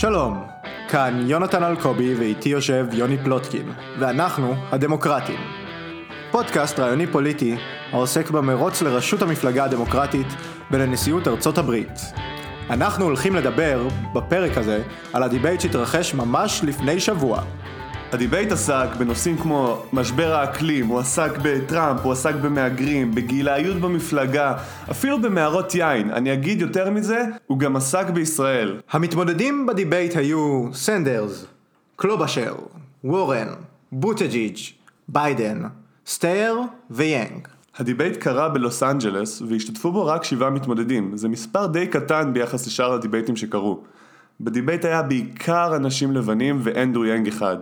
שלום, כאן יונתן אלקובי ואיתי יושב יוני פלוטקין, ואנחנו הדמוקרטים. פודקאסט רעיוני פוליטי העוסק במרוץ לראשות המפלגה הדמוקרטית ולנשיאות ארצות הברית. אנחנו הולכים לדבר, בפרק הזה, על הדיבייט שהתרחש ממש לפני שבוע. הדיבייט עסק בנושאים כמו משבר האקלים, הוא עסק בטראמפ, הוא עסק במהגרים, בגילאיות במפלגה, אפילו במערות יין. אני אגיד יותר מזה, הוא גם עסק בישראל. המתמודדים בדיבייט היו סנדרס, קלובשאר, וורן, בוטג'יג', ביידן, סטייר ויאנג. הדיבייט קרה בלוס אנג'לס והשתתפו בו רק שבעה מתמודדים, זה מספר די קטן ביחס לשאר הדיבייטים שקרו. בדיבייט היה בעיקר אנשים לבנים ואנדרו יאנג אחד.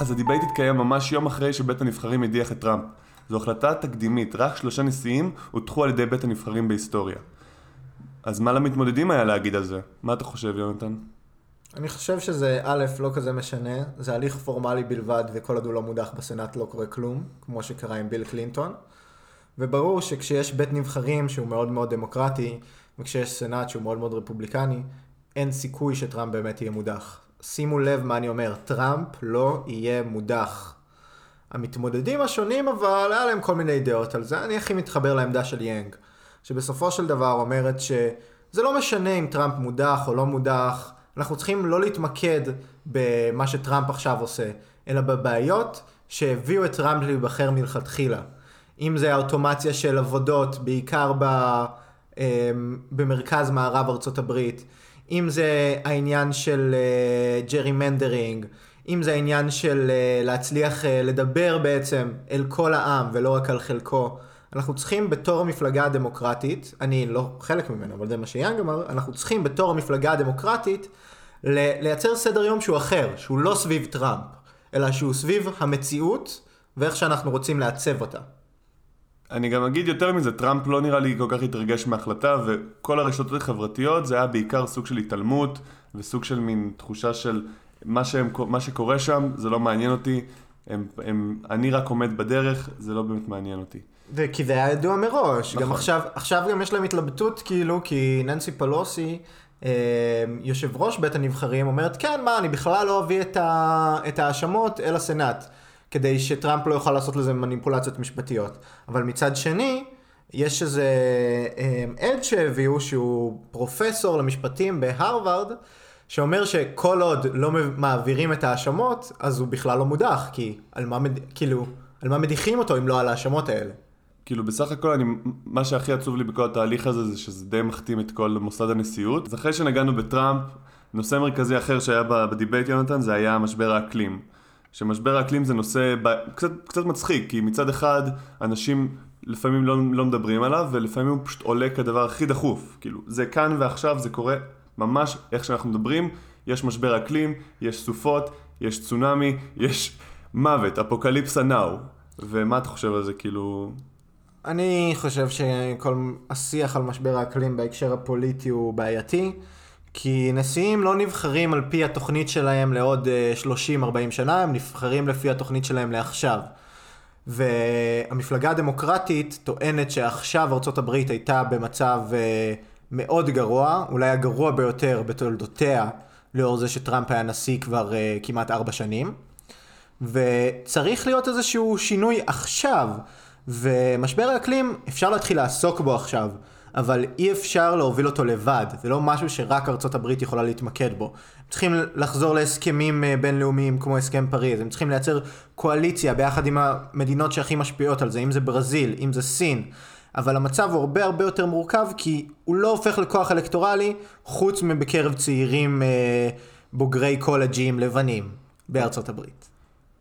אז הדיבייט התקיים ממש יום אחרי שבית הנבחרים הדיח את טראמפ. זו החלטה תקדימית, רק שלושה נשיאים הודחו על ידי בית הנבחרים בהיסטוריה. אז מה למתמודדים היה להגיד על זה? מה אתה חושב, יונתן? אני חושב שזה א', לא כזה משנה, זה הליך פורמלי בלבד וכל עוד הוא לא מודח בסנאט לא קורה כלום, כמו שקרה עם ביל קלינטון. וברור שכשיש בית נבחרים שהוא מאוד מאוד דמוקרטי, וכשיש סנאט שהוא מאוד מאוד רפובליקני, אין סיכוי שטראמפ באמת יהיה מודח. שימו לב מה אני אומר, טראמפ לא יהיה מודח. המתמודדים השונים אבל היה להם כל מיני דעות על זה, אני הכי מתחבר לעמדה של יאנג, שבסופו של דבר אומרת שזה לא משנה אם טראמפ מודח או לא מודח, אנחנו צריכים לא להתמקד במה שטראמפ עכשיו עושה, אלא בבעיות שהביאו את טראמפ להיבחר מלכתחילה. אם זה האוטומציה של עבודות, בעיקר ב, אמ, במרכז מערב ארצות הברית, אם זה העניין של ג'רי uh, מנדרינג, אם זה העניין של uh, להצליח uh, לדבר בעצם אל כל העם ולא רק על חלקו. אנחנו צריכים בתור המפלגה הדמוקרטית, אני לא חלק ממנו, אבל זה מה שיאנג אמר, אנחנו צריכים בתור המפלגה הדמוקרטית לייצר סדר יום שהוא אחר, שהוא לא סביב טראמפ, אלא שהוא סביב המציאות ואיך שאנחנו רוצים לעצב אותה. אני גם אגיד יותר מזה, טראמפ לא נראה לי כל כך התרגש מההחלטה, וכל הרשתות החברתיות זה היה בעיקר סוג של התעלמות, וסוג של מין תחושה של מה, שהם, מה שקורה שם, זה לא מעניין אותי, הם, הם, אני רק עומד בדרך, זה לא באמת מעניין אותי. וכי זה היה ידוע מראש, נכון. גם עכשיו, עכשיו גם יש להם התלבטות כאילו, כי ננסי פלוסי, אה, יושב ראש בית הנבחרים, אומרת, כן, מה, אני בכלל לא אביא את ההאשמות אל הסנאט. כדי שטראמפ לא יוכל לעשות לזה מניפולציות משפטיות. אבל מצד שני, יש איזה עד אמ, שהביאו שהוא פרופסור למשפטים בהרווארד, שאומר שכל עוד לא מעבירים את ההאשמות, אז הוא בכלל לא מודח, כי על מה, מד... כאילו, על מה מדיחים אותו אם לא על ההאשמות האלה. כאילו בסך הכל אני, מה שהכי עצוב לי בכל התהליך הזה זה שזה די מכתים את כל מוסד הנשיאות. אז אחרי שנגענו בטראמפ, נושא מרכזי אחר שהיה בדיבייט יונתן זה היה משבר האקלים. שמשבר האקלים זה נושא ב... קצת, קצת מצחיק, כי מצד אחד אנשים לפעמים לא, לא מדברים עליו, ולפעמים הוא פשוט עולה כדבר הכי דחוף. כאילו, זה כאן ועכשיו, זה קורה ממש איך שאנחנו מדברים, יש משבר אקלים, יש סופות, יש צונאמי, יש מוות, אפוקליפסה נאו. ומה אתה חושב על זה, כאילו... אני חושב שכל השיח על משבר האקלים בהקשר הפוליטי הוא בעייתי. כי נשיאים לא נבחרים על פי התוכנית שלהם לעוד 30-40 אה, שנה, הם נבחרים לפי התוכנית שלהם לעכשיו. והמפלגה הדמוקרטית טוענת שעכשיו ארה"ב הייתה במצב אה, מאוד גרוע, אולי הגרוע ביותר בתולדותיה, לאור זה שטראמפ היה נשיא כבר אה, כמעט ארבע שנים. וצריך להיות איזשהו שינוי עכשיו, ומשבר האקלים אפשר להתחיל לעסוק בו עכשיו. אבל אי אפשר להוביל אותו לבד, זה לא משהו שרק ארצות הברית יכולה להתמקד בו. הם צריכים לחזור להסכמים אה, בינלאומיים כמו הסכם פריז, הם צריכים לייצר קואליציה ביחד עם המדינות שהכי משפיעות על זה, אם זה ברזיל, אם זה סין. אבל המצב הוא הרבה הרבה יותר מורכב כי הוא לא הופך לכוח אלקטורלי חוץ מבקרב צעירים אה, בוגרי קולג'ים לבנים בארצות הברית.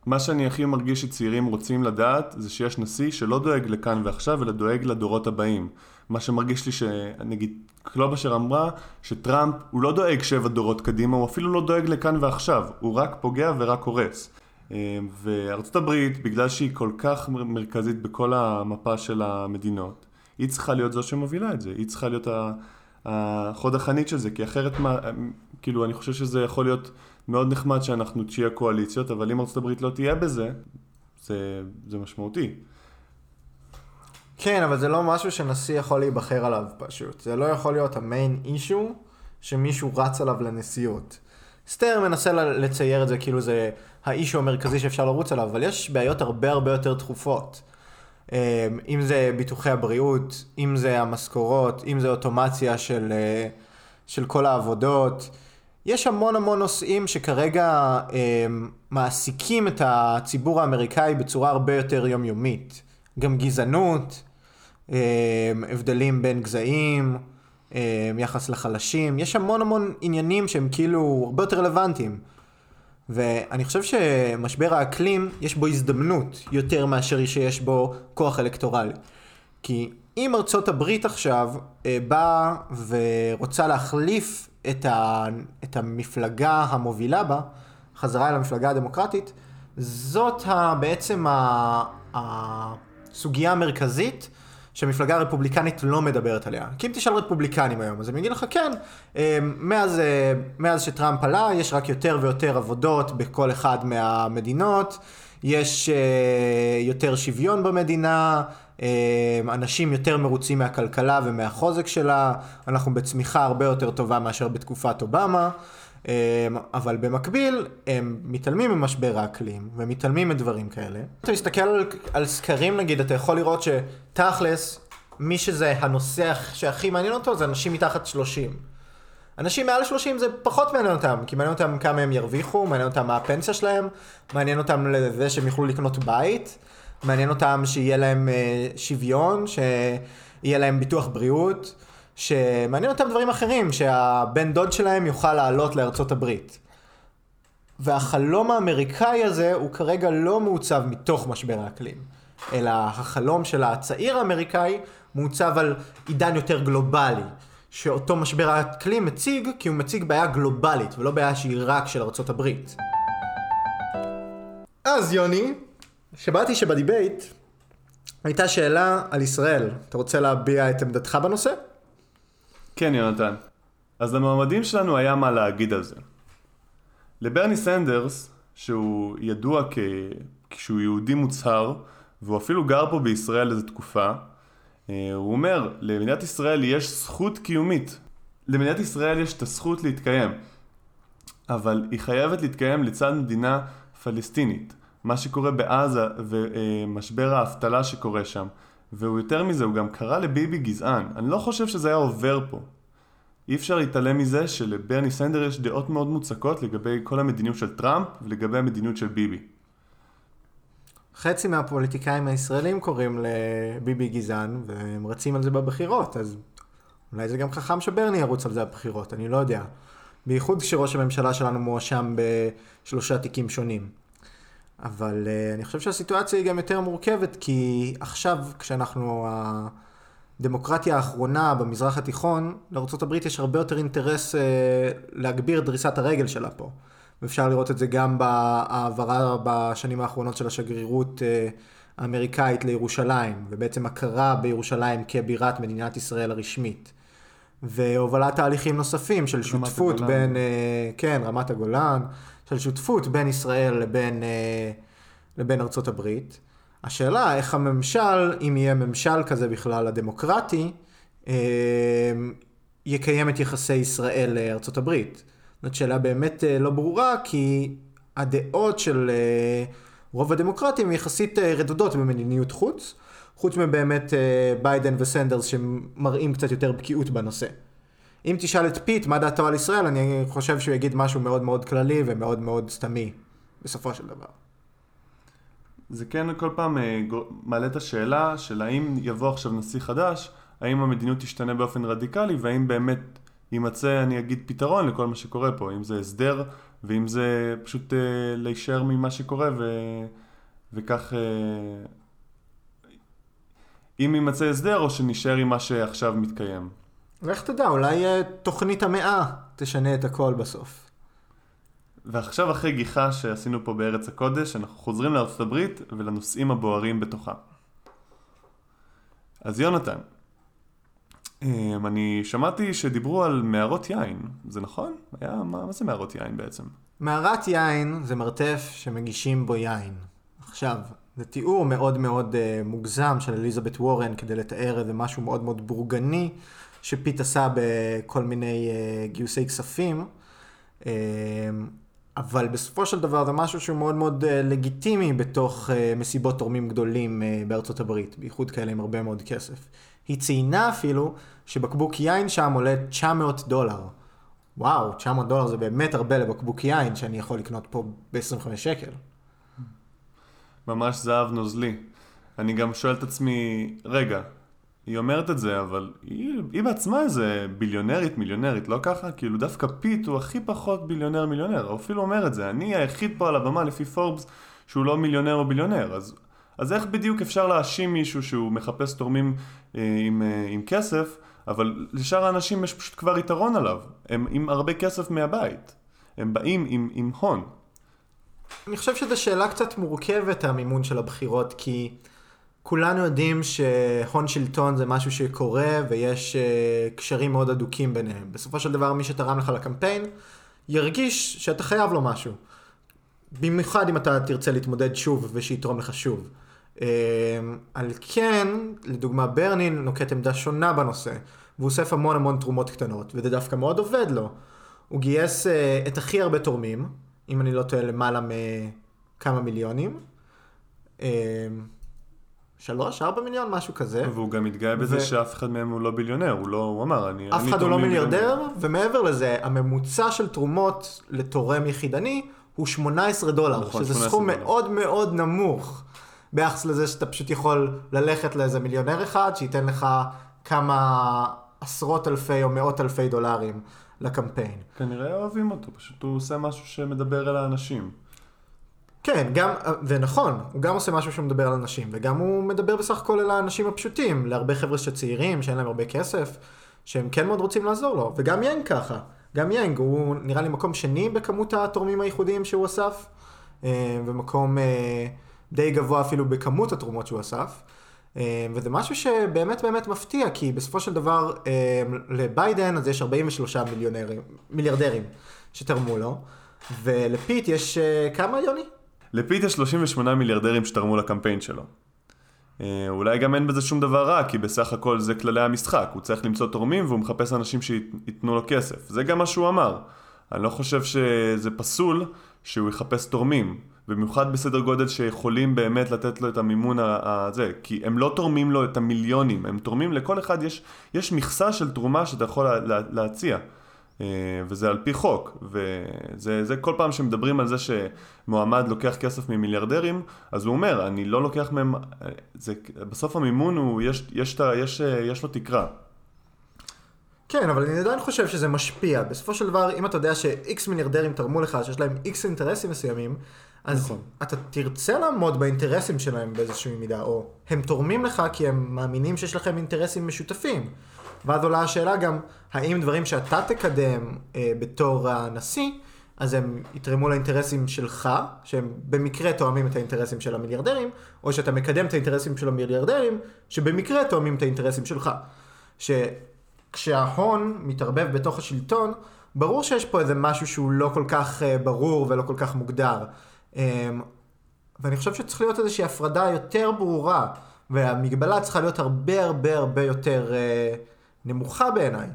מה שאני הכי מרגיש שצעירים רוצים לדעת זה שיש נשיא שלא דואג לכאן ועכשיו אלא דואג לדורות הבאים. מה שמרגיש לי שנגיד קלובשר אמרה שטראמפ הוא לא דואג שבע דורות קדימה, הוא אפילו לא דואג לכאן ועכשיו, הוא רק פוגע ורק הורס. אה, וארצות הברית, בגלל שהיא כל כך מרכזית בכל המפה של המדינות, היא צריכה להיות זו שמובילה את זה, היא צריכה להיות החוד החנית של זה, כי אחרת מה, כאילו אני חושב שזה יכול להיות מאוד נחמד שאנחנו תהיה קואליציות, אבל אם ארצות הברית לא תהיה בזה, זה, זה משמעותי. כן, אבל זה לא משהו שנשיא יכול להיבחר עליו פשוט. זה לא יכול להיות המיין אישו שמישהו רץ עליו לנשיאות. סטר מנסה לצייר את זה כאילו זה האישו המרכזי שאפשר לרוץ עליו, אבל יש בעיות הרבה הרבה יותר דחופות. אמ, אם זה ביטוחי הבריאות, אם זה המשכורות, אם זה אוטומציה של, אה, של כל העבודות. יש המון המון נושאים שכרגע אמ, מעסיקים את הציבור האמריקאי בצורה הרבה יותר יומיומית. גם גזענות, הבדלים בין גזעים, יחס לחלשים, יש המון המון עניינים שהם כאילו הרבה יותר רלוונטיים. ואני חושב שמשבר האקלים, יש בו הזדמנות יותר מאשר שיש בו כוח אלקטורלי. כי אם ארצות הברית עכשיו אה, באה ורוצה להחליף את, ה, את המפלגה המובילה בה, חזרה אל המפלגה הדמוקרטית, זאת ה, בעצם ה, הסוגיה המרכזית שהמפלגה הרפובליקנית לא מדברת עליה. כי אם תשאל רפובליקנים היום, אז הם יגידו לך כן, אה, מאז, אה, מאז שטראמפ עלה, יש רק יותר ויותר עבודות בכל אחד מהמדינות, יש אה, יותר שוויון במדינה, אנשים יותר מרוצים מהכלכלה ומהחוזק שלה, אנחנו בצמיחה הרבה יותר טובה מאשר בתקופת אובמה. אבל במקביל הם מתעלמים ממשבר האקלים ומתעלמים מדברים כאלה. אתה מסתכל על, על סקרים נגיד, אתה יכול לראות שתכלס, מי שזה הנושא שהכי מעניין אותו זה אנשים מתחת 30. אנשים מעל 30 זה פחות מעניין אותם, כי מעניין אותם כמה הם ירוויחו, מעניין אותם מה הפנסיה שלהם, מעניין אותם לזה שהם יוכלו לקנות בית, מעניין אותם שיהיה להם אה, שוויון, שיהיה להם ביטוח בריאות. שמעניין אותם דברים אחרים, שהבן דוד שלהם יוכל לעלות לארצות הברית. והחלום האמריקאי הזה הוא כרגע לא מעוצב מתוך משבר האקלים, אלא החלום של הצעיר האמריקאי מעוצב על עידן יותר גלובלי, שאותו משבר האקלים מציג כי הוא מציג בעיה גלובלית ולא בעיה שהיא רק של ארצות הברית. אז יוני, שמעתי שבדיבייט הייתה שאלה על ישראל. אתה רוצה להביע את עמדתך בנושא? כן, יונתן. אז למועמדים שלנו היה מה להגיד על זה. לברני סנדרס, שהוא ידוע כ... כשהוא יהודי מוצהר, והוא אפילו גר פה בישראל איזו תקופה, אה, הוא אומר, למדינת ישראל יש זכות קיומית. למדינת ישראל יש את הזכות להתקיים, אבל היא חייבת להתקיים לצד מדינה פלסטינית. מה שקורה בעזה ומשבר האבטלה שקורה שם. והוא יותר מזה, הוא גם קרא לביבי גזען. אני לא חושב שזה היה עובר פה. אי אפשר להתעלם מזה שלברני סנדר יש דעות מאוד מוצקות לגבי כל המדיניות של טראמפ ולגבי המדיניות של ביבי. חצי מהפוליטיקאים הישראלים קוראים לביבי גזען והם רצים על זה בבחירות, אז אולי זה גם חכם שברני ירוץ על זה בבחירות, אני לא יודע. בייחוד כשראש הממשלה שלנו מואשם בשלושה תיקים שונים. אבל uh, אני חושב שהסיטואציה היא גם יותר מורכבת, כי עכשיו, כשאנחנו הדמוקרטיה האחרונה במזרח התיכון, לארה"ב יש הרבה יותר אינטרס uh, להגביר דריסת הרגל שלה פה. ואפשר לראות את זה גם בהעברה בשנים האחרונות של השגרירות uh, האמריקאית לירושלים, ובעצם הכרה בירושלים כבירת מדינת ישראל הרשמית. והובלת תהליכים נוספים של שותפות הגולן. בין, uh, כן, רמת הגולן, של שותפות בין ישראל לבין, אה, לבין ארצות הברית. השאלה איך הממשל, אם יהיה ממשל כזה בכלל הדמוקרטי, אה, יקיים את יחסי ישראל לארצות הברית. זאת שאלה באמת אה, לא ברורה, כי הדעות של רוב הדמוקרטים יחסית רדודות במדיניות חוץ, חוץ מבאמת ביידן וסנדרס שמראים קצת יותר בקיאות בנושא. אם תשאל את פיט מה דעתו על ישראל, אני חושב שהוא יגיד משהו מאוד מאוד כללי ומאוד מאוד סתמי, בסופו של דבר. זה כן כל פעם אה, מעלה את השאלה של האם יבוא עכשיו נשיא חדש, האם המדיניות תשתנה באופן רדיקלי, והאם באמת יימצא, אני אגיד, פתרון לכל מה שקורה פה, אם זה הסדר, ואם זה פשוט אה, להישאר ממה שקורה, ו... וכך... אה, אם יימצא הסדר, או שנשאר עם מה שעכשיו מתקיים. ואיך תדע, אולי אה, תוכנית המאה תשנה את הכל בסוף. ועכשיו אחרי גיחה שעשינו פה בארץ הקודש, אנחנו חוזרים לארצות הברית ולנושאים הבוערים בתוכה. אז יונתן, אמ, אני שמעתי שדיברו על מערות יין, זה נכון? היה, מה, מה זה מערות יין בעצם? מערת יין זה מרתף שמגישים בו יין. עכשיו, זה תיאור מאוד מאוד uh, מוגזם של אליזבת וורן כדי לתאר איזה משהו מאוד מאוד בורגני שפיט עשה בכל מיני uh, גיוסי כספים. Uh, אבל בסופו של דבר זה משהו שהוא מאוד מאוד uh, לגיטימי בתוך מסיבות תורמים גדולים בארצות הברית, בייחוד כאלה עם הרבה מאוד כסף. היא ציינה אפילו שבקבוק יין שם עולה 900 דולר. וואו, 900 דולר זה באמת הרבה לבקבוק יין שאני יכול לקנות פה ב-25 שקל. ממש זהב נוזלי. אני גם שואל את עצמי, רגע, היא אומרת את זה, אבל היא, היא בעצמה איזה ביליונרית, מיליונרית, לא ככה? כאילו דווקא פיט הוא הכי פחות ביליונר מיליונר, הוא אפילו אומר את זה. אני היחיד פה על הבמה לפי פורבס שהוא לא מיליונר או ביליונר, אז, אז איך בדיוק אפשר להאשים מישהו שהוא מחפש תורמים אה, עם, אה, עם כסף, אבל לשאר האנשים יש פשוט כבר יתרון עליו, הם עם הרבה כסף מהבית, הם באים עם, עם הון. אני חושב שזו שאלה קצת מורכבת המימון של הבחירות, כי כולנו יודעים שהון שלטון זה משהו שקורה ויש uh, קשרים מאוד הדוקים ביניהם. בסופו של דבר מי שתרם לך לקמפיין ירגיש שאתה חייב לו משהו. במיוחד אם אתה תרצה להתמודד שוב ושיתרום לך שוב. Uh, על כן, לדוגמה ברנין נוקט עמדה שונה בנושא, והוא אוסף המון המון תרומות קטנות, וזה דווקא מאוד עובד לו. הוא גייס uh, את הכי הרבה תורמים, אם אני לא טועה, למעלה מכמה מיליונים. שלוש, ארבע מיליון, משהו כזה. והוא גם מתגאה בזה ו... שאף אחד מהם הוא לא ביליונר, הוא לא, הוא אמר, אני... אף אחד הוא לא מיליארדר. ומעבר לזה, הממוצע של תרומות לתורם יחידני הוא 18 דולר, נכון, שזה 18 סכום דולר. מאוד מאוד נמוך, ביחס לזה שאתה פשוט יכול ללכת לאיזה מיליונר אחד, שייתן לך כמה עשרות אלפי או מאות אלפי דולרים. לקמפיין. כנראה אוהבים אותו, פשוט הוא עושה משהו שמדבר אל האנשים. כן, גם, ונכון, הוא גם עושה משהו שמדבר על אנשים, וגם הוא מדבר בסך הכל אל האנשים הפשוטים, להרבה חבר'ה שצעירים, שאין להם הרבה כסף, שהם כן מאוד רוצים לעזור לו, וגם יאנג ככה. גם יאנג, הוא נראה לי מקום שני בכמות התורמים הייחודיים שהוא אסף, אה, ומקום אה, די גבוה אפילו בכמות התרומות שהוא אסף. אה, וזה משהו שבאמת באמת מפתיע, כי בסופו של דבר לביידן אז יש 43 מיליונרים, מיליארדרים שתרמו לו, ולפיט יש כמה, יוני? לפיט יש 38 מיליארדרים שתרמו לקמפיין שלו. אולי גם אין בזה שום דבר רע, כי בסך הכל זה כללי המשחק. הוא צריך למצוא תורמים והוא מחפש אנשים שייתנו לו כסף. זה גם מה שהוא אמר. אני לא חושב שזה פסול שהוא יחפש תורמים. במיוחד בסדר גודל שיכולים באמת לתת לו את המימון הזה, כי הם לא תורמים לו את המיליונים, הם תורמים לכל אחד, יש, יש מכסה של תרומה שאתה יכול לה, לה, להציע. אה, וזה על פי חוק, וזה כל פעם שמדברים על זה שמועמד לוקח כסף ממיליארדרים, אז הוא אומר, אני לא לוקח מהם, זה, בסוף המימון הוא, יש, יש, יש, יש לו תקרה. כן, אבל אני עדיין חושב שזה משפיע. בסופו של דבר, אם אתה יודע ש-X מיליארדרים תרמו לך, שיש להם X אינטרסים מסוימים, אז נכון. אתה תרצה לעמוד באינטרסים שלהם באיזושהי מידה, או הם תורמים לך כי הם מאמינים שיש לכם אינטרסים משותפים. ואז עולה השאלה גם, האם דברים שאתה תקדם אה, בתור הנשיא, אז הם יתרמו לאינטרסים שלך, שהם במקרה תואמים את האינטרסים של המיליארדרים, או שאתה מקדם את האינטרסים של המיליארדרים, שבמקרה תואמים את האינטרסים שלך. שכשההון מתערבב בתוך השלטון, ברור שיש פה איזה משהו שהוא לא כל כך אה, ברור ולא כל כך מוגדר. אמ, ואני חושב שצריך להיות איזושהי הפרדה יותר ברורה, והמגבלה צריכה להיות הרבה הרבה הרבה יותר אה, נמוכה בעיניי.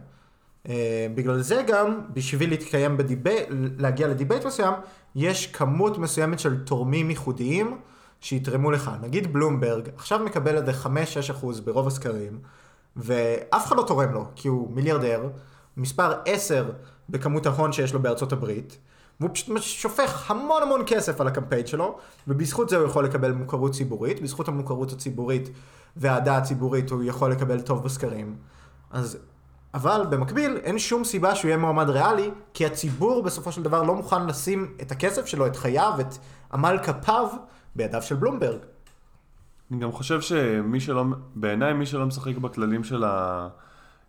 אה, בגלל זה גם, בשביל להתקיים בדיבייט, להגיע לדיבייט מסוים, יש כמות מסוימת של תורמים ייחודיים שיתרמו לך. נגיד בלומברג, עכשיו מקבל איזה 5-6% ברוב הסקרים, ואף אחד לא תורם לו, כי הוא מיליארדר, מספר 10 בכמות ההון שיש לו בארצות הברית. והוא פשוט שופך המון המון כסף על הקמפיין שלו, ובזכות זה הוא יכול לקבל מוכרות ציבורית, בזכות המוכרות הציבורית והאהדה הציבורית הוא יכול לקבל טוב בסקרים. אז, אבל במקביל אין שום סיבה שהוא יהיה מועמד ריאלי, כי הציבור בסופו של דבר לא מוכן לשים את הכסף שלו, את חייו, את עמל כפיו, בידיו של בלומברג. אני גם חושב שמי שלא, בעיניי מי שלא משחק בכללים של ה...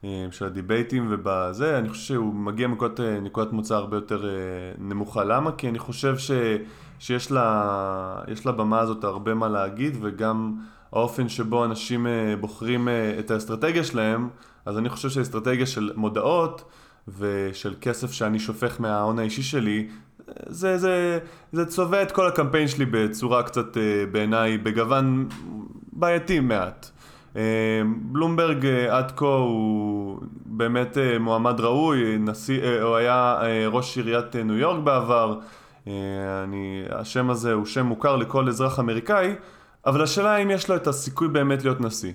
אה, של הדיבייטים ובזה, אני חושב שהוא מגיע מנקודת אה, מוצא הרבה יותר אה, נמוכה. למה? כי אני חושב ש, שיש לה, לבמה הזאת הרבה מה להגיד וגם האופן שבו אנשים בוחרים את האסטרטגיה שלהם, אז אני חושב שהאסטרטגיה של מודעות ושל כסף שאני שופך מההון האישי שלי, זה, זה, זה צובע את כל הקמפיין שלי בצורה קצת אה, בעיניי, בגוון בעייתי מעט. אה, בלומברג אה, עד כה הוא באמת מועמד ראוי, נשיא, הוא היה ראש עיריית ניו יורק בעבר, אני, השם הזה הוא שם מוכר לכל אזרח אמריקאי, אבל השאלה אם יש לו את הסיכוי באמת להיות נשיא.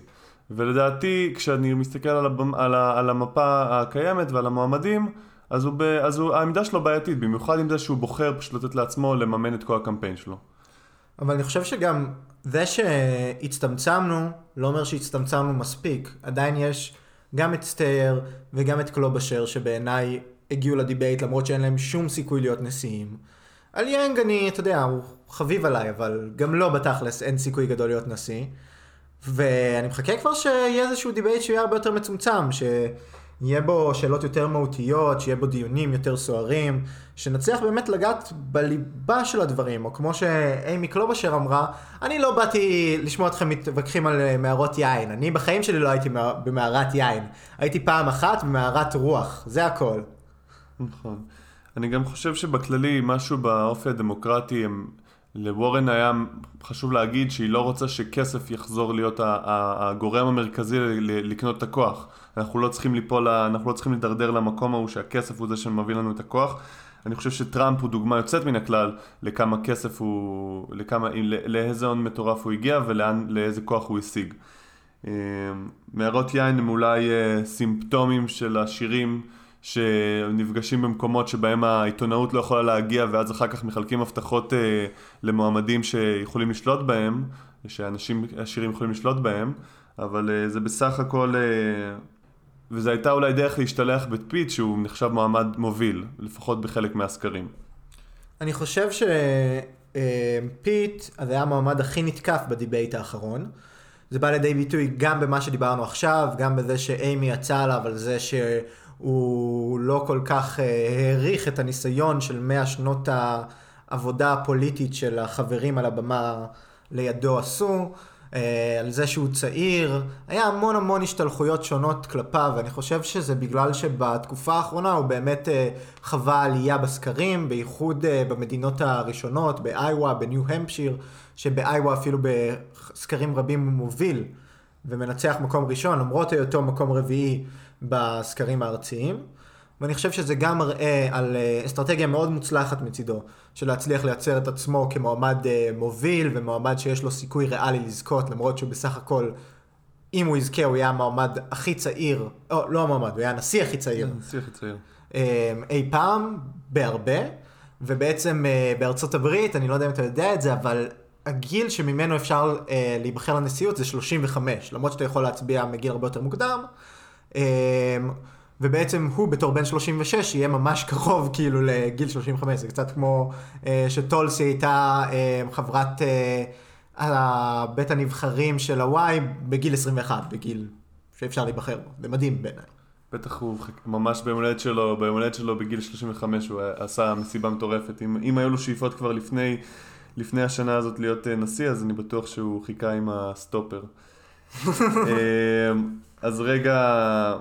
ולדעתי, כשאני מסתכל על, הבמ, על, ה, על המפה הקיימת ועל המועמדים, אז, ב, אז הוא, העמדה שלו בעייתית, במיוחד עם זה שהוא בוחר פשוט לתת לעצמו לממן את כל הקמפיין שלו. אבל אני חושב שגם זה שהצטמצמנו, לא אומר שהצטמצמנו מספיק. עדיין יש גם את סטייר וגם את קלובשר, שבעיניי הגיעו לדיבייט למרות שאין להם שום סיכוי להיות נשיאים. על יאנג אני, אתה יודע, הוא חביב עליי, אבל גם לא בתכלס אין סיכוי גדול להיות נשיא. ואני מחכה כבר שיהיה איזשהו דיבייט שיהיה הרבה יותר מצומצם, שיהיה בו שאלות יותר מהותיות, שיהיה בו דיונים יותר סוערים, שנצליח באמת לגעת בליבה של הדברים, או כמו שאימי קלובשר אמרה, אני לא באתי לשמוע אתכם מתווכחים על אה, מערות יין, אני בחיים שלי לא הייתי במערת יין, הייתי פעם אחת במערת רוח, זה הכל. נכון. אני גם חושב שבכללי משהו באופי הדמוקרטי הם... לוורן היה חשוב להגיד שהיא לא רוצה שכסף יחזור להיות הגורם המרכזי לקנות את הכוח. אנחנו לא צריכים ליפול, אנחנו לא צריכים לדרדר למקום ההוא שהכסף הוא זה שמביא לנו את הכוח. אני חושב שטראמפ הוא דוגמה יוצאת מן הכלל לכמה כסף הוא, לכמה, לאיזה הון מטורף הוא הגיע ולאיזה כוח הוא השיג. אה, מערות יין הם אולי אה, סימפטומים של השירים שנפגשים במקומות שבהם העיתונאות לא יכולה להגיע ואז אחר כך מחלקים הבטחות אה, למועמדים שיכולים לשלוט בהם, שאנשים עשירים יכולים לשלוט בהם, אבל אה, זה בסך הכל, אה, וזו הייתה אולי דרך להשתלח בפיט שהוא נחשב מועמד מוביל, לפחות בחלק מהסקרים. אני חושב שפיט, אה, זה היה המועמד הכי נתקף בדיבייט האחרון. זה בא לידי ביטוי גם במה שדיברנו עכשיו, גם בזה שאימי יצא עליו על זה ש... הוא לא כל כך אה, העריך את הניסיון של מאה שנות העבודה הפוליטית של החברים על הבמה לידו עשו, אה, על זה שהוא צעיר, היה המון המון השתלחויות שונות כלפיו, ואני חושב שזה בגלל שבתקופה האחרונה הוא באמת אה, חווה עלייה בסקרים, בייחוד במדינות הראשונות, באיווה, בניו המפשיר, שבאיווה אפילו בסקרים רבים הוא מוביל ומנצח מקום ראשון, למרות היותו מקום רביעי בסקרים הארציים. ואני חושב שזה גם מראה על אה, אסטרטגיה מאוד מוצלחת מצידו, של להצליח לייצר את עצמו כמועמד אה, מוביל ומועמד שיש לו סיכוי ריאלי לזכות, למרות שהוא בסך הכל, אם הוא יזכה, הוא יהיה המועמד הכי צעיר, או לא המועמד, הוא היה הנשיא הכי צעיר. כן, הנשיא הכי צעיר. אה, אי פעם, בהרבה, ובעצם בארצות הברית, אני לא יודע אם אתה יודע את זה, אבל הגיל שממנו אפשר להיבחר לנשיאות זה 35, למרות שאתה יכול להצביע מגיל הרבה יותר מוקדם. אמ, ובעצם הוא בתור בן 36 יהיה ממש קרוב כאילו לגיל 35, זה קצת כמו אה, שטולסי הייתה אה, חברת אה, בית הנבחרים של הוואי בגיל 21, בגיל שאפשר להיבחר בו, זה מדהים בעיניי. בטח הוא ממש ביום הולדת שלו, ביום הולדת שלו בגיל 35 הוא עשה מסיבה מטורפת. אם, אם היו לו שאיפות כבר לפני, לפני השנה הזאת להיות נשיא, אז אני בטוח שהוא חיכה עם הסטופר. אז רגע,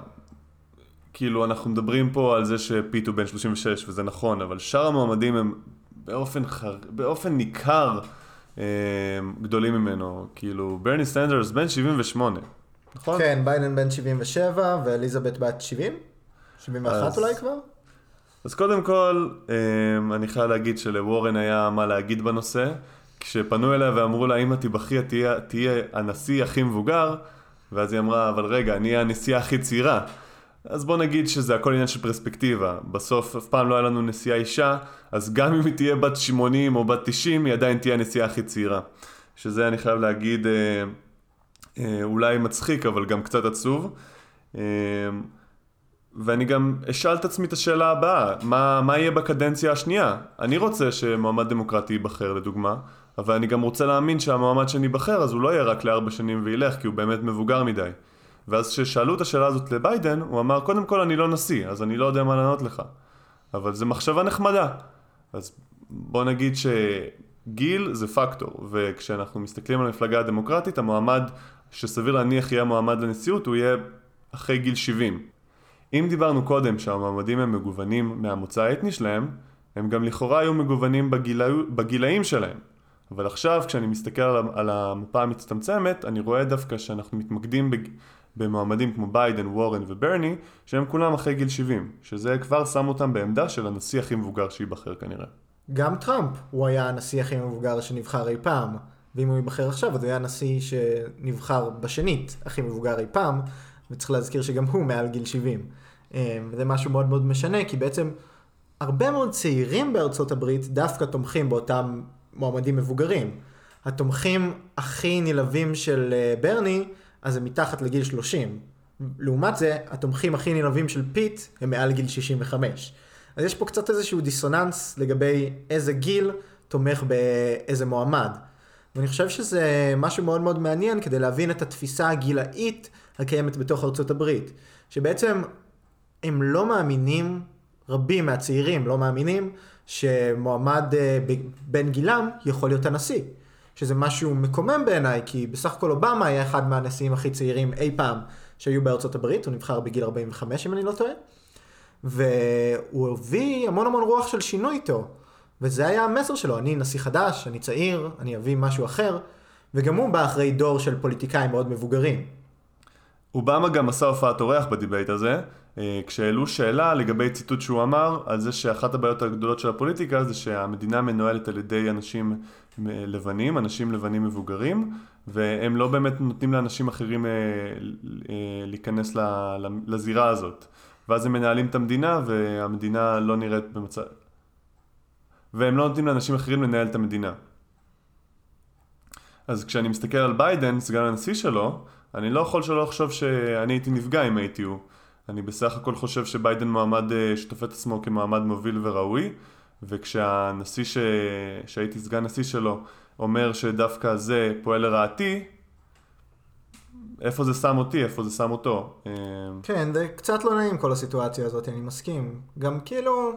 כאילו אנחנו מדברים פה על זה שפיט הוא בן 36 וזה נכון, אבל שאר המועמדים הם באופן, חר... באופן ניכר אה, גדולים ממנו, כאילו ברני סנדרס בן 78, נכון? כן, ביידן בן 77 ואליזבת בת 70? 71 אז... אולי כבר? אז קודם כל, אה, אני חייב להגיד שלוורן היה מה להגיד בנושא. כשפנו אליה ואמרו לה, אם את תיבחרי, תהיה, תהיה הנשיא הכי מבוגר, ואז היא אמרה, אבל רגע, אני הנשיאה הכי צעירה. אז בוא נגיד שזה הכל עניין של פרספקטיבה. בסוף אף פעם לא היה לנו נשיאה אישה, אז גם אם היא תהיה בת 80 או בת 90, היא עדיין תהיה הנשיאה הכי צעירה. שזה אני חייב להגיד אה, אה, אולי מצחיק, אבל גם קצת עצוב. אה, ואני גם אשאל את עצמי את השאלה הבאה, מה, מה יהיה בקדנציה השנייה? אני רוצה שמועמד דמוקרטי ייבחר לדוגמה, אבל אני גם רוצה להאמין שהמועמד שאני אבחר אז הוא לא יהיה רק לארבע שנים וילך, כי הוא באמת מבוגר מדי. ואז כששאלו את השאלה הזאת לביידן, הוא אמר, קודם כל אני לא נשיא, אז אני לא יודע מה לענות לך. אבל זו מחשבה נחמדה. אז בוא נגיד שגיל זה פקטור, וכשאנחנו מסתכלים על המפלגה הדמוקרטית, המועמד שסביר להניח יהיה מועמד לנשיאות, הוא יהיה אחרי גיל 70. אם דיברנו קודם שהמועמדים הם מגוונים מהמוצא האתני שלהם, הם גם לכאורה היו מגוונים בגילה, בגילאים שלהם. אבל עכשיו כשאני מסתכל על המפה המצטמצמת, אני רואה דווקא שאנחנו מתמקדים במועמדים כמו ביידן, וורן וברני, שהם כולם אחרי גיל 70, שזה כבר שם אותם בעמדה של הנשיא הכי מבוגר שייבחר כנראה. גם טראמפ הוא היה הנשיא הכי מבוגר שנבחר אי פעם, ואם הוא ייבחר עכשיו אז הוא היה הנשיא שנבחר בשנית הכי מבוגר אי פעם, וצריך להזכיר שגם הוא מעל גיל 70. אמ, זה משהו מאוד מאוד משנה, כי בעצם הרבה מאוד צעירים בארצות הברית דווקא תומכים באותם מועמדים מבוגרים. התומכים הכי נלהבים של אה, ברני, אז הם מתחת לגיל 30. לעומת זה, התומכים הכי נלהבים של פיט הם מעל גיל 65. אז יש פה קצת איזשהו דיסוננס לגבי איזה גיל תומך באיזה מועמד. ואני חושב שזה משהו מאוד מאוד מעניין כדי להבין את התפיסה הגילאית הקיימת בתוך ארצות הברית. שבעצם הם לא מאמינים, רבים מהצעירים לא מאמינים, שמועמד אה, בן גילם יכול להיות הנשיא. שזה משהו מקומם בעיניי, כי בסך הכל אובמה היה אחד מהנשיאים הכי צעירים אי פעם שהיו בארצות הברית, הוא נבחר בגיל 45 אם אני לא טועה, והוא הביא המון המון רוח של שינוי איתו, וזה היה המסר שלו, אני נשיא חדש, אני צעיר, אני אביא משהו אחר, וגם הוא בא אחרי דור של פוליטיקאים מאוד מבוגרים. אובמה גם עשה הופעת אורח בדיבייט הזה, אה, כשהעלו שאלה לגבי ציטוט שהוא אמר על זה שאחת הבעיות הגדולות של הפוליטיקה זה שהמדינה מנוהלת על ידי אנשים אה, לבנים, אנשים לבנים מבוגרים, והם לא באמת נותנים לאנשים אחרים אה, להיכנס לזירה הזאת. ואז הם מנהלים את המדינה והמדינה לא נראית במצב... והם לא נותנים לאנשים אחרים לנהל את המדינה. אז כשאני מסתכל על ביידן, סגן הנשיא שלו, אני לא יכול שלא לחשוב שאני הייתי נפגע אם הייתי הוא. אני בסך הכל חושב שביידן מועמד אה, שתופס את עצמו כמועמד מוביל וראוי, וכשהנשיא ש... שהייתי סגן נשיא שלו אומר שדווקא זה פועל לרעתי, איפה זה שם אותי, איפה זה שם אותו. אה, כן, זה קצת לא נעים כל הסיטואציה הזאת, אני מסכים. גם כאילו,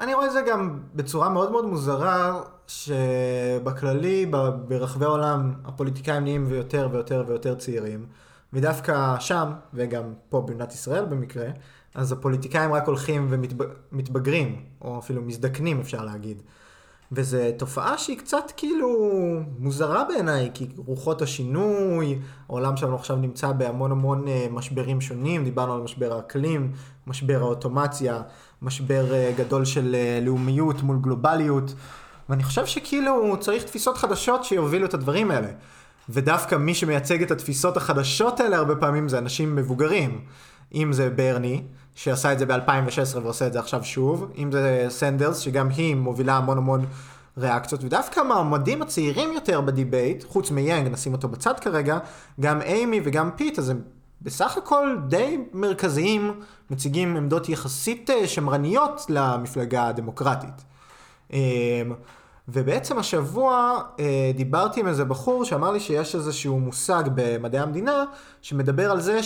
אני רואה את זה גם בצורה מאוד מאוד מוזרה, שבכללי, ברחבי העולם, הפוליטיקאים נהיים ויותר ויותר ויותר צעירים. ודווקא שם, וגם פה במדינת ישראל במקרה, אז הפוליטיקאים רק הולכים ומתבגרים, או אפילו מזדקנים אפשר להגיד. וזו תופעה שהיא קצת כאילו מוזרה בעיניי, כי רוחות השינוי, העולם שלנו עכשיו נמצא בהמון המון אה, משברים שונים, דיברנו על משבר האקלים, משבר האוטומציה, משבר אה, גדול של אה, לאומיות מול גלובליות, ואני חושב שכאילו צריך תפיסות חדשות שיובילו את הדברים האלה. ודווקא מי שמייצג את התפיסות החדשות האלה הרבה פעמים זה אנשים מבוגרים. אם זה ברני, שעשה את זה ב-2016 ועושה את זה עכשיו שוב, אם זה סנדרס, שגם היא מובילה המון המון ריאקציות, ודווקא המועמדים הצעירים יותר בדיבייט, חוץ מיאנג, נשים אותו בצד כרגע, גם אימי וגם פיט, אז הם בסך הכל די מרכזיים, מציגים עמדות יחסית אה, שמרניות למפלגה הדמוקרטית. ובעצם השבוע אה, דיברתי עם איזה בחור שאמר לי שיש איזשהו מושג במדעי המדינה שמדבר על זה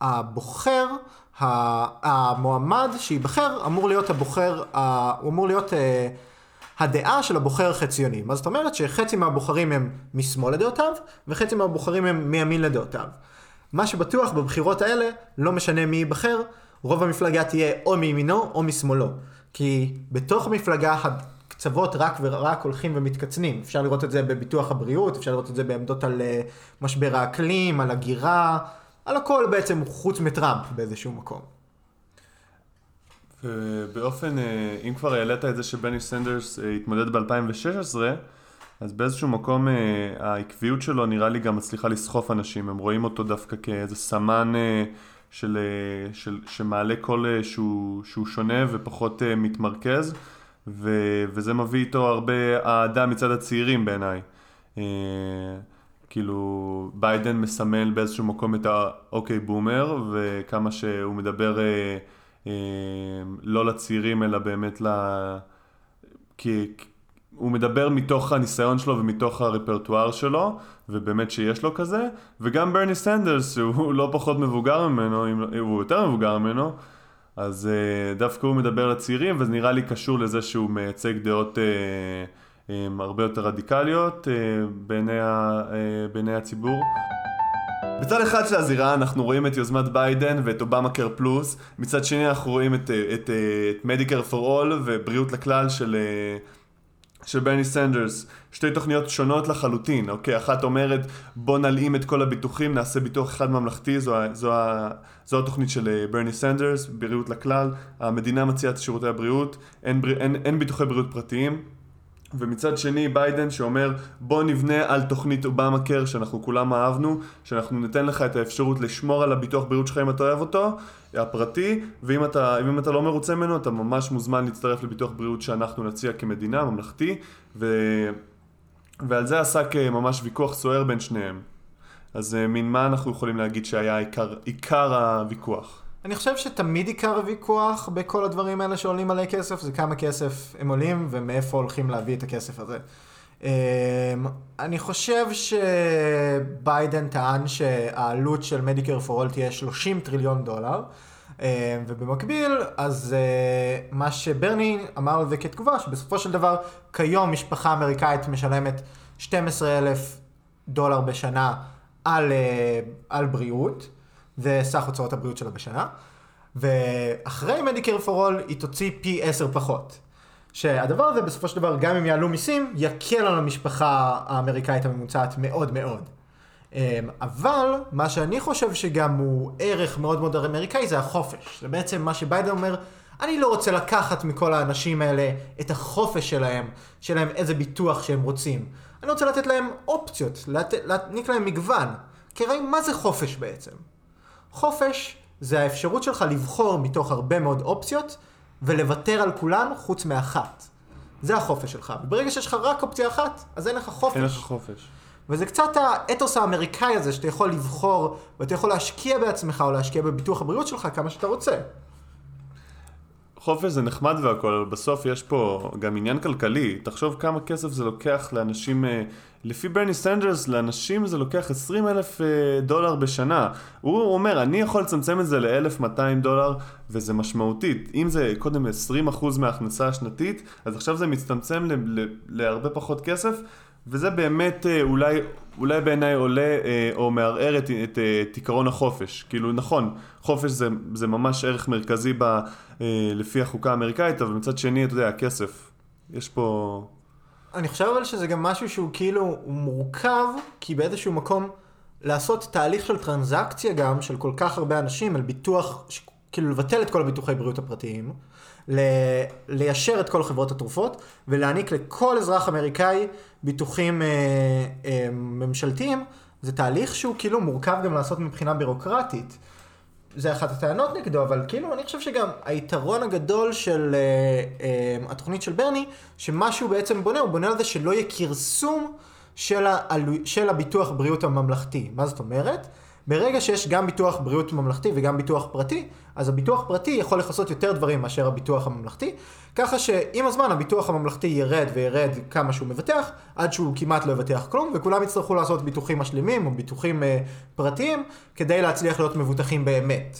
שהבוחר, שה, המועמד שייבחר אמור להיות הבוחר, הוא אמור להיות אה, הדעה של הבוחר החציוני. מה זאת אומרת? שחצי מהבוחרים הם משמאל לדעותיו וחצי מהבוחרים הם מימין לדעותיו. מה שבטוח בבחירות האלה, לא משנה מי ייבחר, רוב המפלגה תהיה או מימינו או משמאלו. כי בתוך המפלגה הקצוות רק ורק הולכים ומתקצנים. אפשר לראות את זה בביטוח הבריאות, אפשר לראות את זה בעמדות על uh, משבר האקלים, על הגירה, על הכל בעצם חוץ מטראמפ באיזשהו מקום. ובאופן, אה, אם כבר העלית את זה שברני סנדרס אה, התמודד ב-2016, אז באיזשהו מקום העקביות שלו נראה לי גם מצליחה לסחוף אנשים, הם רואים אותו דווקא כאיזה סמן של, אה, של, שמעלה קול אה, שהוא, שהוא שונה ופחות אה, מתמרכז ו, וזה מביא איתו הרבה אהדה מצד הצעירים בעיניי. כאילו ביידן מסמל באיזשהו מקום את ה OK boomer וכמה שהוא מדבר אה, אה, לא לצעירים אלא באמת ל... כי, הוא מדבר מתוך הניסיון שלו ומתוך הרפרטואר שלו, ובאמת שיש לו כזה, וגם ברני סנדרס, שהוא לא פחות מבוגר ממנו, לא- הוא יותר מבוגר ממנו, אז uh, דווקא הוא מדבר לצעירים, וזה נראה לי קשור לזה שהוא מייצג דעות uh, um, הרבה יותר רדיקליות uh, בעיני, ה, uh, בעיני הציבור. בצד אחד של הזירה אנחנו רואים את יוזמת ביידן ואת Obamacare plus, מצד שני אנחנו רואים את, את, את Medicare for all ובריאות לכלל של, של ברני סנדרס. שתי תוכניות שונות לחלוטין, אוקיי? אחת אומרת בוא נלאים את כל הביטוחים, נעשה ביטוח אחד ממלכתי, זו, זו, זו התוכנית של ברני סנדרס, בריאות לכלל. המדינה מציעה את שירותי הבריאות, אין, אין, אין ביטוחי בריאות פרטיים. ומצד שני ביידן שאומר בוא נבנה על תוכנית אובמה קר שאנחנו כולם אהבנו, שאנחנו ניתן לך את האפשרות לשמור על הביטוח בריאות שלך אם אתה אוהב אותו, הפרטי, ואם אתה, אתה לא מרוצה ממנו אתה ממש מוזמן להצטרף לביטוח בריאות שאנחנו נציע כמדינה, ממלכתי, ו... ועל זה עסק אה, ממש ויכוח סוער בין שניהם. אז אה, מן מה אנחנו יכולים להגיד שהיה עיקר, עיקר הוויכוח? אני חושב שתמיד עיקר הוויכוח בכל הדברים האלה שעולים מלא כסף, זה כמה כסף הם עולים ומאיפה הולכים להביא את הכסף הזה. אמ, אני חושב שביידן טען שהעלות של מדיקר פור אול תהיה 30 טריליון דולר, אמ, ובמקביל, אז אה, מה שברני אמר לזה כתגובה, שבסופו של דבר, כיום משפחה אמריקאית משלמת 12 אלף דולר בשנה על, אה, על בריאות. זה סך הוצאות הבריאות שלה בשנה. ואחרי מדיקר פור אול היא תוציא פי עשר פחות. שהדבר הזה בסופו של דבר, גם אם יעלו מיסים, יקל על המשפחה האמריקאית הממוצעת מאוד מאוד. אמ, אבל מה שאני חושב שגם הוא ערך מאוד מאוד אמריקאי זה החופש. זה בעצם מה שביידן אומר, אני לא רוצה לקחת מכל האנשים האלה את החופש שלהם, שלהם איזה ביטוח שהם רוצים. אני רוצה לתת להם אופציות, להעניק להם מגוון. כי הרי מה זה חופש בעצם? חופש זה האפשרות שלך לבחור מתוך הרבה מאוד אופציות ולוותר על כולן חוץ מאחת. זה החופש שלך. וברגע שיש לך רק אופציה אחת, אז אין לך חופש. אין לך חופש. וזה קצת האתוס האמריקאי הזה, שאתה יכול לבחור, ואתה יכול להשקיע בעצמך, או להשקיע בביטוח הבריאות שלך כמה שאתה רוצה. חופש זה נחמד והכל, אבל בסוף יש פה גם עניין כלכלי. תחשוב כמה כסף זה לוקח לאנשים, אה, לפי ברני סנדרס, לאנשים זה לוקח 20 אלף אה, דולר בשנה. הוא אומר, אני יכול לצמצם את זה ל-1200 דולר, וזה משמעותית. אם זה קודם 20% מההכנסה השנתית, אז עכשיו זה מצטמצם להרבה פחות כסף, וזה באמת אה, אולי, אולי בעיניי עולה אה, או מערער את, את, את עקרון החופש. כאילו נכון, חופש זה, זה ממש ערך מרכזי ב, אה, לפי החוקה האמריקאית, אבל מצד שני, אתה יודע, הכסף, יש פה... אני חושב אבל שזה גם משהו שהוא כאילו, מורכב, כי באיזשהו מקום לעשות תהליך של טרנזקציה גם, של כל כך הרבה אנשים, על ביטוח, כאילו לבטל את כל הביטוחי בריאות הפרטיים. ליישר את כל חברות התרופות ולהעניק לכל אזרח אמריקאי ביטוחים אה, אה, ממשלתיים, זה תהליך שהוא כאילו מורכב גם לעשות מבחינה בירוקרטית. זה אחת הטענות נגדו, אבל כאילו אני חושב שגם היתרון הגדול של אה, אה, התוכנית של ברני, שמה שהוא בעצם בונה, הוא בונה על זה שלא יהיה כרסום של, של הביטוח בריאות הממלכתי. מה זאת אומרת? ברגע שיש גם ביטוח בריאות ממלכתי וגם ביטוח פרטי, אז הביטוח פרטי יכול לכסות יותר דברים מאשר הביטוח הממלכתי, ככה שעם הזמן הביטוח הממלכתי ירד וירד כמה שהוא מבטח, עד שהוא כמעט לא יבטח כלום, וכולם יצטרכו לעשות ביטוחים משלימים או ביטוחים uh, פרטיים, כדי להצליח להיות מבוטחים באמת.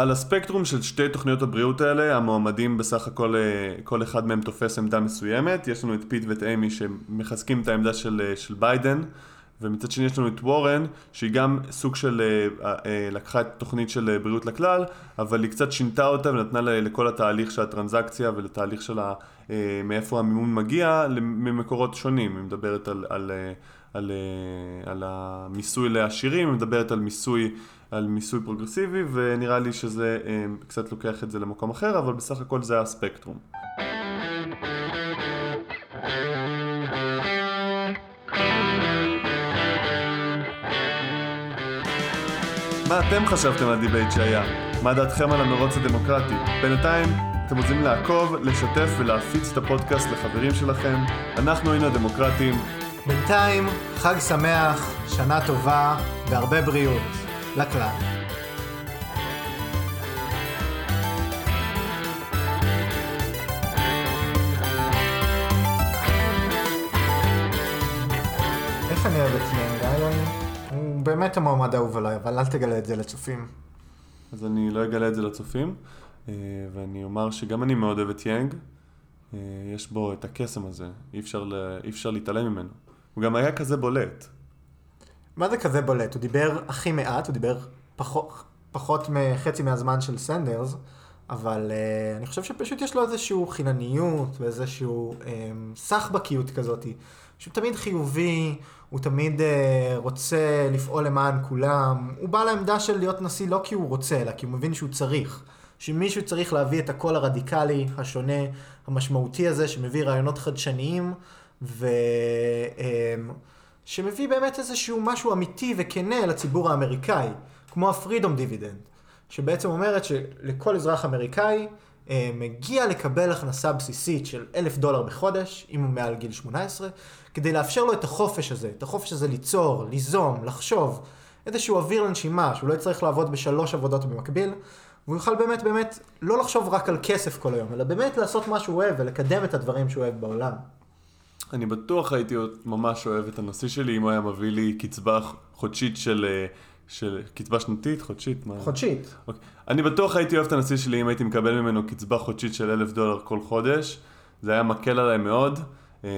על הספקטרום של שתי תוכניות הבריאות האלה, המועמדים בסך הכל, אה, כל אחד מהם תופס עמדה מסוימת. יש לנו את פיט ואת אימי שמחזקים את העמדה של, אה, של ביידן. ומצד שני יש לנו את וורן, שהיא גם סוג של, אה, אה, לקחה את תוכנית של אה, בריאות לכלל, אבל היא קצת שינתה אותה ונתנה לכל התהליך של הטרנזקציה ולתהליך של מאיפה המימון מגיע ממקורות שונים. היא מדברת על, על, על, על המיסוי לעשירים, היא מדברת על מיסוי, על מיסוי פרוגרסיבי, ונראה לי שזה קצת לוקח את זה למקום אחר, אבל בסך הכל זה הספקטרום. מה אתם חשבתם על הדיבייט שהיה? מה דעתכם על המרוץ הדמוקרטי? בינתיים, אתם רוצים לעקוב, לשתף ולהפיץ את הפודקאסט לחברים שלכם. אנחנו היינו הדמוקרטים. בינתיים, חג שמח, שנה טובה והרבה בריאות. לכלל. באמת המועמד האהוב עליי, אבל אל תגלה את זה לצופים. אז אני לא אגלה את זה לצופים, אה, ואני אומר שגם אני מאוד אוהב את יאנג. אה, יש בו את הקסם הזה, אי אפשר, לה... אי אפשר להתעלם ממנו. הוא גם היה כזה בולט. מה זה כזה בולט? הוא דיבר הכי מעט, הוא דיבר פחות, פחות מחצי מהזמן של סנדרס, אבל uh, אני חושב שפשוט יש לו איזושהי חינניות ואיזשהו um, סחבקיות כזאת, שהוא תמיד חיובי, הוא תמיד uh, רוצה לפעול למען כולם, הוא בא לעמדה של להיות נשיא לא כי הוא רוצה, אלא כי הוא מבין שהוא צריך. שמישהו צריך להביא את הקול הרדיקלי, השונה, המשמעותי הזה, שמביא רעיונות חדשניים, ו... Um, שמביא באמת איזשהו משהו אמיתי וכנה לציבור האמריקאי, כמו הפרידום דיבידנד, שבעצם אומרת שלכל אזרח אמריקאי אה, מגיע לקבל הכנסה בסיסית של אלף דולר בחודש, אם הוא מעל גיל 18, כדי לאפשר לו את החופש הזה, את החופש הזה ליצור, ליזום, לחשוב, איזשהו אוויר לנשימה, שהוא לא יצטרך לעבוד בשלוש עבודות במקביל, והוא יוכל באמת באמת לא לחשוב רק על כסף כל היום, אלא באמת לעשות מה שהוא אוהב ולקדם את הדברים שהוא אוהב בעולם. אני בטוח הייתי ממש אוהב את הנשיא שלי אם הוא היה מביא לי קצבה חודשית של... של קצבה שנתית, חודשית? מה? חודשית. אוקיי. אני בטוח הייתי אוהב את הנשיא שלי אם הייתי מקבל ממנו קצבה חודשית של אלף דולר כל חודש. זה היה מקל עליי מאוד, אה,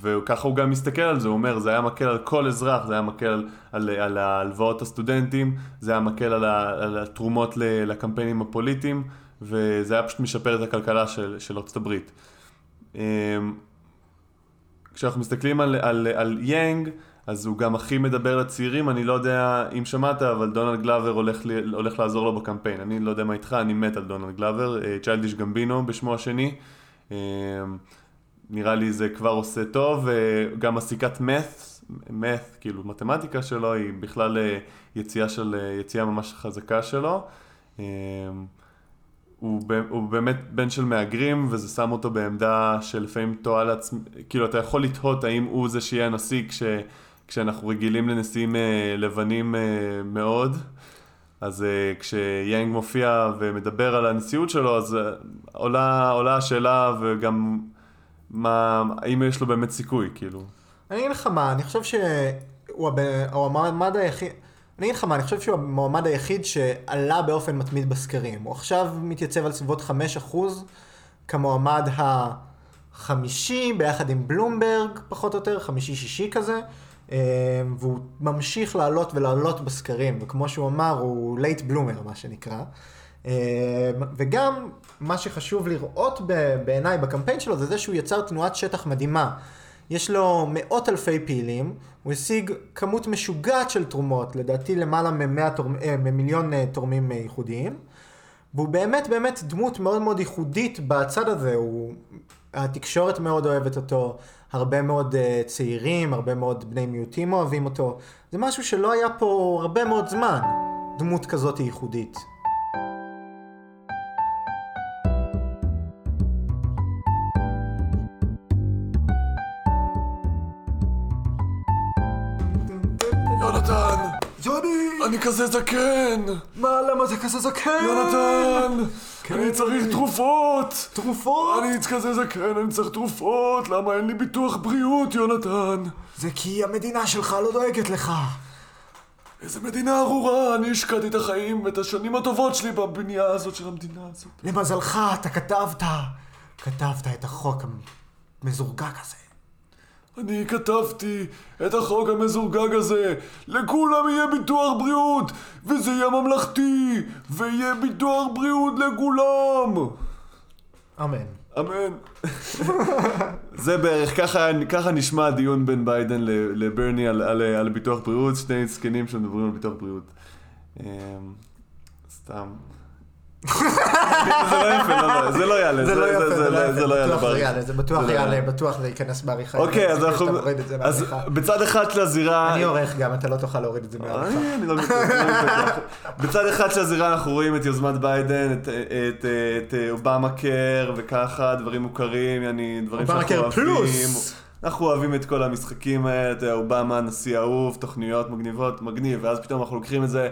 וככה הוא גם מסתכל על זה, הוא אומר, זה היה מקל על כל אזרח, זה היה מקל על, על, על ההלוואות הסטודנטים, זה היה מקל על, על התרומות לקמפיינים הפוליטיים, וזה היה פשוט משפר את הכלכלה של, של ארצות הברית. אה, כשאנחנו מסתכלים על, על, על יאנג, אז הוא גם הכי מדבר לצעירים, אני לא יודע אם שמעת, אבל דונלד גלובר הולך, הולך לעזור לו בקמפיין. אני לא יודע מה איתך, אני מת על דונלד גלובר, צ'יילדיש גמבינו בשמו השני. אה, נראה לי זה כבר עושה טוב, אה, גם הסיכת math, math, כאילו מתמטיקה שלו, היא בכלל אה, יציאה של, יציאה ממש חזקה שלו. הוא, הוא באמת בן של מהגרים, וזה שם אותו בעמדה שלפעמים תוהה לעצמי, כאילו אתה יכול לתהות האם הוא זה שיהיה הנשיא כש, כשאנחנו רגילים לנשיאים אה, לבנים אה, מאוד. אז אה, כשיאנג מופיע ומדבר על הנשיאות שלו, אז עולה, עולה השאלה וגם מה, האם יש לו באמת סיכוי, כאילו. אני אגיד לך מה, אני חושב שהוא המעמד היחיד... אני אגיד לך מה, אני חושב שהוא המועמד היחיד שעלה באופן מתמיד בסקרים. הוא עכשיו מתייצב על סביבות 5% כמועמד החמישי, ביחד עם בלומברג, פחות או יותר, חמישי-שישי כזה. אה, והוא ממשיך לעלות ולעלות בסקרים, וכמו שהוא אמר, הוא late bloomer, מה שנקרא. אה, וגם, מה שחשוב לראות בעיניי בקמפיין שלו, זה זה שהוא יצר תנועת שטח מדהימה. יש לו מאות אלפי פעילים, הוא השיג כמות משוגעת של תרומות, לדעתי למעלה ממיליון אה, תורמים אה, ייחודיים, והוא באמת באמת דמות מאוד מאוד ייחודית בצד הזה, הוא... התקשורת מאוד אוהבת אותו, הרבה מאוד uh, צעירים, הרבה מאוד בני מיעוטים אוהבים אותו, זה משהו שלא היה פה הרבה מאוד זמן, דמות כזאת ייחודית. כזה זקן! מה, למה זה כזה זקן? יונתן! כן. אני צריך תרופות! תרופות? אני כזה זקן, אני צריך תרופות! למה אין לי ביטוח בריאות, יונתן? זה כי המדינה שלך לא דואגת לך. איזה מדינה ארורה, אני השקעתי את החיים ואת השנים הטובות שלי בבנייה הזאת של המדינה הזאת. למזלך, אתה כתבת, כתבת את החוק המזורגג הזה. אני כתבתי את החוק המזורגג הזה, לכולם יהיה ביטוח בריאות, וזה יהיה ממלכתי, ויהיה ביטוח בריאות לכולם! אמן. אמן. זה בערך, ככה, ככה נשמע הדיון בין ביידן לברני על, על, על ביטוח בריאות, שני זקנים שמדברים על ביטוח בריאות. אמ, סתם. זה לא יפה, לא, לא, זה לא יעלה, זה לא יפה, זה לא יעלה, זה בטוח יעלה, בטוח זה ייכנס בעריכה. אוקיי, אז אנחנו, אז בצד אחד של הזירה... אני עורך גם, אתה לא תוכל להוריד את זה מהעריכה. אני לא מתכוון. בצד אחד של הזירה אנחנו רואים את יוזמת ביידן, את אובמה קר וככה, דברים מוכרים, דברים שאנחנו אוהבים. אנחנו אוהבים את כל המשחקים האלה, אתה יודע, אובמה, נשיא אהוב, תוכניות מגניבות, מגניב, ואז פתאום אנחנו לוקחים את זה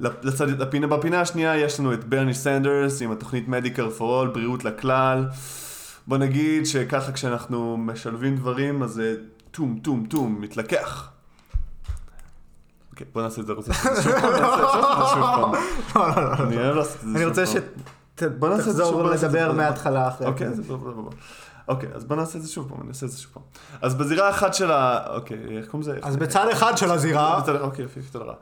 לצד, לפינה, בפינה השנייה יש לנו את ברני סנדרס עם התוכנית Medicare for All, בריאות לכלל. בוא נגיד שככה כשאנחנו משלבים דברים, אז זה טום, טום, טום, מתלקח. אוקיי, בוא נעשה את זה, רוצה לעשות את זה שוב פעם? לא, לא, לא. אני רוצה שתחזור לדבר מההתחלה אחרי. אוקיי, זה טוב. אוקיי, אז בוא נעשה את זה שוב פעם, אני אעשה את זה שוב פעם. אז בזירה אחת של ה... אוקיי, איך קוראים לזה? אז בצד אחד של הזירה, בצד- אוקיי, יופי, תודה רבה.